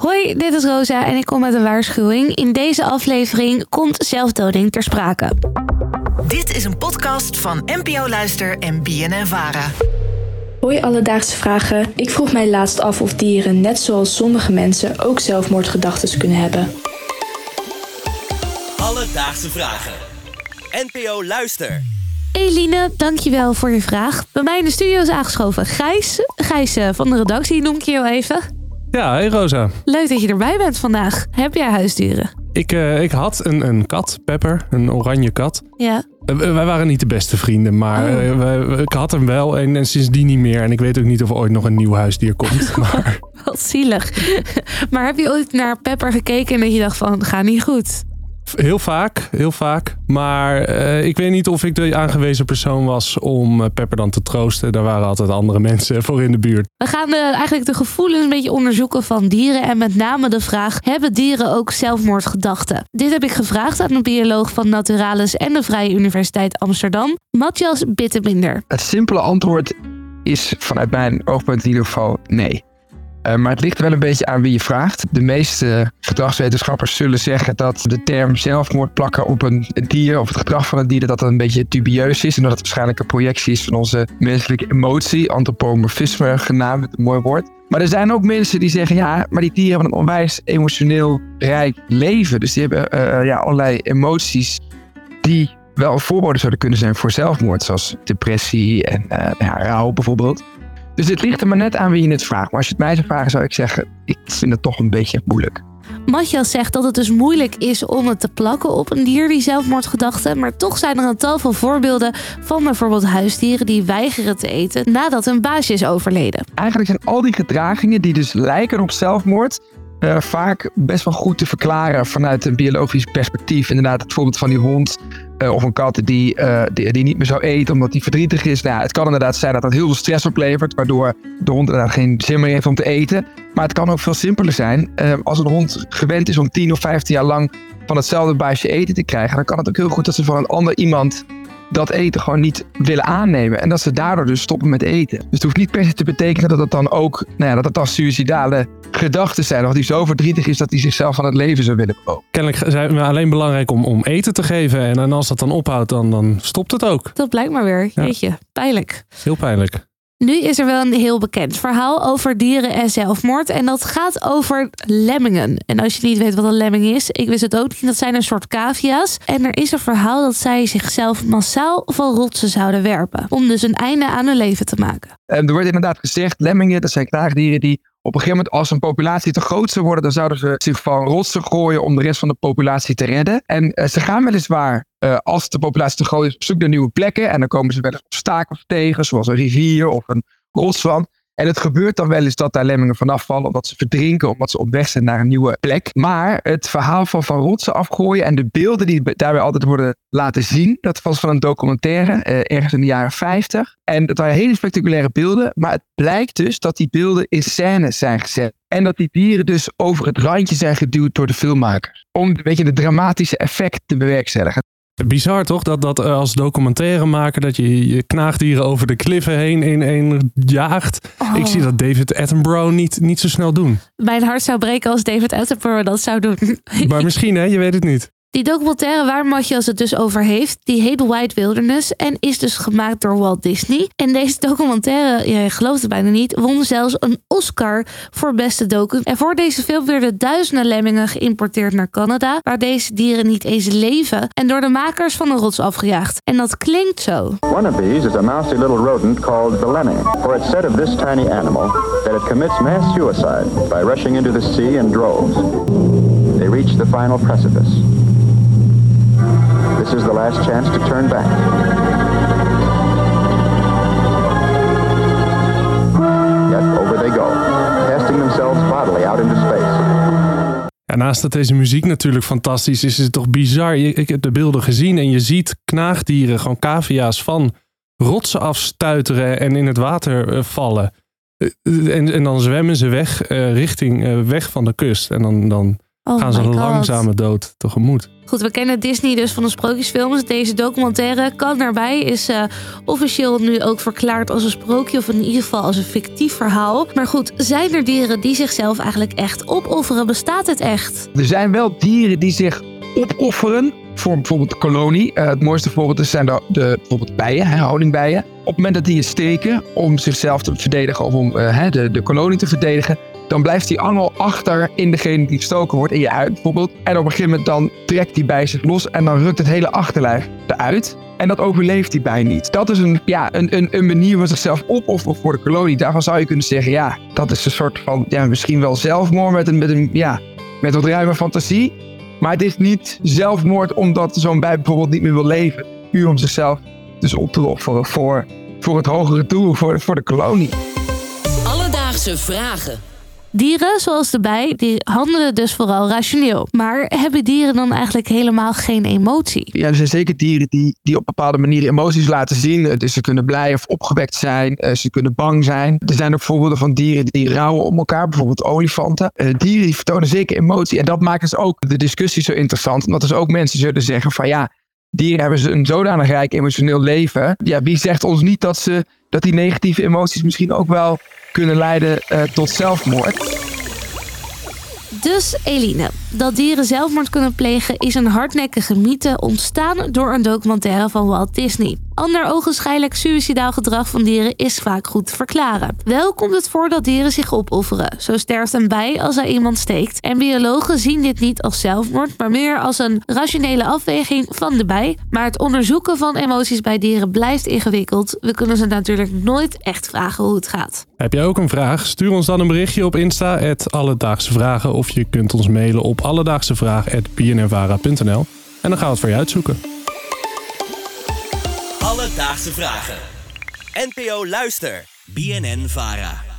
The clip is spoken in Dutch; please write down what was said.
Hoi, dit is Rosa en ik kom met een waarschuwing. In deze aflevering komt zelfdoding ter sprake. Dit is een podcast van NPO Luister en BNN Vara. Hoi Alledaagse Vragen. Ik vroeg mij laatst af of dieren, net zoals sommige mensen, ook zelfmoordgedachten kunnen hebben. Alledaagse Vragen. NPO Luister. Eline, dankjewel voor je vraag. Bij mij in de studio is aangeschoven Gijs. Gijs eh, van de redactie noem ik je heel even. Ja, hey Rosa. Leuk dat je erbij bent vandaag. Heb jij huisdieren? Ik, eh, ik had een, een kat, Pepper, een oranje kat. Ja. Eh, wij waren niet de beste vrienden, maar Oh. eh, wij- ik had hem wel en, en sindsdien niet meer. En ik weet ook niet of er ooit nog een nieuw huisdier komt. Maar Wat zielig. maar heb je ooit naar Pepper gekeken en dat je dacht van, ga niet goed? Heel vaak, heel vaak. Maar eh, ik weet niet of ik de aangewezen persoon was om eh, Pepper dan te troosten. Daar waren altijd andere mensen voor in de buurt. We gaan eh, eigenlijk de gevoelens een beetje onderzoeken van dieren. En met name de vraag, hebben dieren ook zelfmoordgedachten? Dit heb ik gevraagd aan een bioloog van Naturalis en de Vrije Universiteit Amsterdam, Matthias Bittebinder. Het simpele antwoord is vanuit mijn oogpunt in ieder geval nee. Eh, maar het ligt wel een beetje aan wie je vraagt. De meeste gedragswetenschappers zullen zeggen dat de term zelfmoord plakken op een dier of het gedrag van een dier dat dat een beetje dubieus is. En dat het waarschijnlijk een projectie is van onze menselijke emotie, antropomorfisme genaamd, een mooi woord. Maar er zijn ook mensen die zeggen, ja, maar die dieren hebben een onwijs emotioneel rijk leven. Dus die hebben eh, ja, allerlei emoties die wel voorbode zouden kunnen zijn voor zelfmoord, zoals depressie en eh, ja, rouw bijvoorbeeld. Dus het ligt er maar net aan wie je het vraagt. Maar als je het mij zou vragen, zou ik zeggen, ik vind het toch een beetje moeilijk. Matthias zegt dat het dus moeilijk is om het te plakken op een dier die zelfmoordgedachten. Maar toch zijn er een tal van voorbeelden van bijvoorbeeld huisdieren die weigeren te eten nadat hun baasje is overleden. Eigenlijk zijn al die gedragingen die dus lijken op zelfmoord, eh, vaak best wel goed te verklaren vanuit een biologisch perspectief. Inderdaad, het voorbeeld van die hond eh, of een kat die, eh, die, die niet meer zou eten omdat die verdrietig is. Nou, het kan inderdaad zijn dat dat heel veel stress oplevert, waardoor de hond inderdaad geen zin meer heeft om te eten. Maar het kan ook veel simpeler zijn. Als een hond gewend is om 10 of 15 jaar lang van hetzelfde baasje eten te krijgen, dan kan het ook heel goed dat ze van een ander iemand dat eten gewoon niet willen aannemen. En dat ze daardoor dus stoppen met eten. Dus het hoeft niet per se te betekenen dat het dan ook, nou ja, dat het dan suïcidale gedachten zijn. Of die zo verdrietig is dat hij zichzelf van het leven zou willen beroven. Kennelijk zijn we alleen belangrijk om, om eten te geven. En, en als dat dan ophoudt, dan, dan stopt het ook. Dat blijkt maar weer. Ja. Jeetje, pijnlijk. Heel pijnlijk. Nu is er wel een heel bekend verhaal over dieren en zelfmoord. En dat gaat over lemmingen. En als je niet weet wat een lemming is, ik wist het ook niet. Dat zijn een soort cavia's. En er is een verhaal dat zij zichzelf massaal van rotsen zouden werpen. Om dus een einde aan hun leven te maken. En er wordt inderdaad gezegd, lemmingen, dat zijn knaagdieren die op een gegeven moment als een populatie te groot zou worden, dan zouden ze zich van rotsen gooien om de rest van de populatie te redden. En eh, ze gaan weliswaar, eh, als de populatie te groot is, op zoek naar nieuwe plekken. En dan komen ze wel eens obstakels tegen, zoals een rivier of een rotswand. En het gebeurt dan wel eens dat daar lemmingen vanaf vallen, omdat ze verdrinken, omdat ze op weg zijn naar een nieuwe plek. Maar het verhaal van van rotsen afgooien en de beelden die daarbij altijd worden laten zien, dat was van een documentaire, eh, ergens in de jaren 50. En dat waren hele spectaculaire beelden, maar het blijkt dus dat die beelden in scènes zijn gezet. En dat die dieren dus over het randje zijn geduwd door de filmmakers. Om een beetje de dramatische effect te bewerkstelligen. Bizar toch? Dat, dat eh, als documentairemaker dat je je knaagdieren over de kliffen heen in één jaagt. Oh. Ik zie dat David Attenborough niet, niet zo snel doen. Mijn hart zou breken als David Attenborough dat zou doen. Maar misschien hè, je weet het niet. Die documentaire waar Matthias het dus over heeft, die heet White Wilderness en is dus gemaakt door Walt Disney. En deze documentaire, je gelooft het bijna niet, won zelfs een Oscar voor beste docu. En voor deze film werden duizenden lemmingen geïmporteerd naar Canada, waar deze dieren niet eens leven en door de makers van de rots afgejaagd. En dat klinkt zo. One of these is a mousy little rodent called the lemming, for it's said of this tiny animal that it commits mass suicide by rushing into the sea in droves. They reach the final precipice. This is the last chance to turn back. Yet over they go, casting themselves bodily out into space. Ja, naast dat deze muziek natuurlijk fantastisch is, is het toch bizar. Ik heb de beelden gezien en je ziet knaagdieren, gewoon cavia's, van rotsen afstuiteren en in het water eh, vallen. Eh, En, en dan zwemmen ze weg eh, richting eh, weg van de kust. En dan, dan Oh gaan ze een God. langzame dood tegemoet. Goed, we kennen Disney dus van de sprookjesfilms. Deze documentaire kan daarbij is eh, officieel nu ook verklaard als een sprookje of in ieder geval als een fictief verhaal. Maar goed, zijn er dieren die zichzelf eigenlijk echt opofferen? Bestaat het echt? Er zijn wel dieren die zich opofferen voor bijvoorbeeld de kolonie. Eh, het mooiste voorbeeld is- zijn de, de bijvoorbeeld bijen, hè, honingbijen. Op het moment dat die je steken om zichzelf te verdedigen of om eh, hè, de, de kolonie te verdedigen, dan blijft die angel achter in degene die gestoken wordt, in je huid bijvoorbeeld. En op een gegeven moment dan trekt die bij zich los en dan rukt het hele achterlijf eruit. En dat overleeft die bij niet. Dat is een, ja, een, een, een manier van zichzelf opofferen voor de kolonie. Daarvan zou je kunnen zeggen, ja, dat is een soort van, ja, misschien wel zelfmoord met een, met een, ja, met wat ruime fantasie. Maar het is niet zelfmoord omdat zo'n bij bijvoorbeeld niet meer wil leven. Puur om zichzelf dus op te offeren voor, voor het hogere doel, voor, voor de kolonie. Alledaagse vragen. Dieren, zoals de bij, die handelen dus vooral rationeel. Maar hebben dieren dan eigenlijk helemaal geen emotie? Ja, er zijn zeker dieren die, die op bepaalde manieren emoties laten zien. Dus ze kunnen blij of opgewekt zijn. eh, Ze kunnen bang zijn. Er zijn ook voorbeelden van dieren die rouwen om elkaar. Bijvoorbeeld olifanten. Eh, Dieren die vertonen zeker emotie. En dat maakt dus ook de discussie zo interessant. Omdat dus ook mensen zullen zeggen van ja... Dieren hebben een zodanig rijk emotioneel leven. Ja, wie zegt ons niet dat, ze, dat die negatieve emoties misschien ook wel kunnen leiden eh, tot zelfmoord? Dus Eline, dat dieren zelfmoord kunnen plegen is een hardnekkige mythe ontstaan door een documentaire van Walt Disney. Ander ogenschijnlijk suicidaal gedrag van dieren is vaak goed te verklaren. Wel komt het voor dat dieren zich opofferen. Zo sterft een bij als hij iemand steekt. En biologen zien dit niet als zelfmoord, maar meer als een rationele afweging van de bij. Maar het onderzoeken van emoties bij dieren blijft ingewikkeld. We kunnen ze natuurlijk nooit echt vragen hoe het gaat. Heb jij ook een vraag? Stuur ons dan een berichtje op Insta, het Alledaagse Vragen. Of je kunt ons mailen op alledaagsevragen.bnnvara.nl. En dan gaan we het voor je uitzoeken. Alledaagse vragen. NPO Luister. BNN Vara.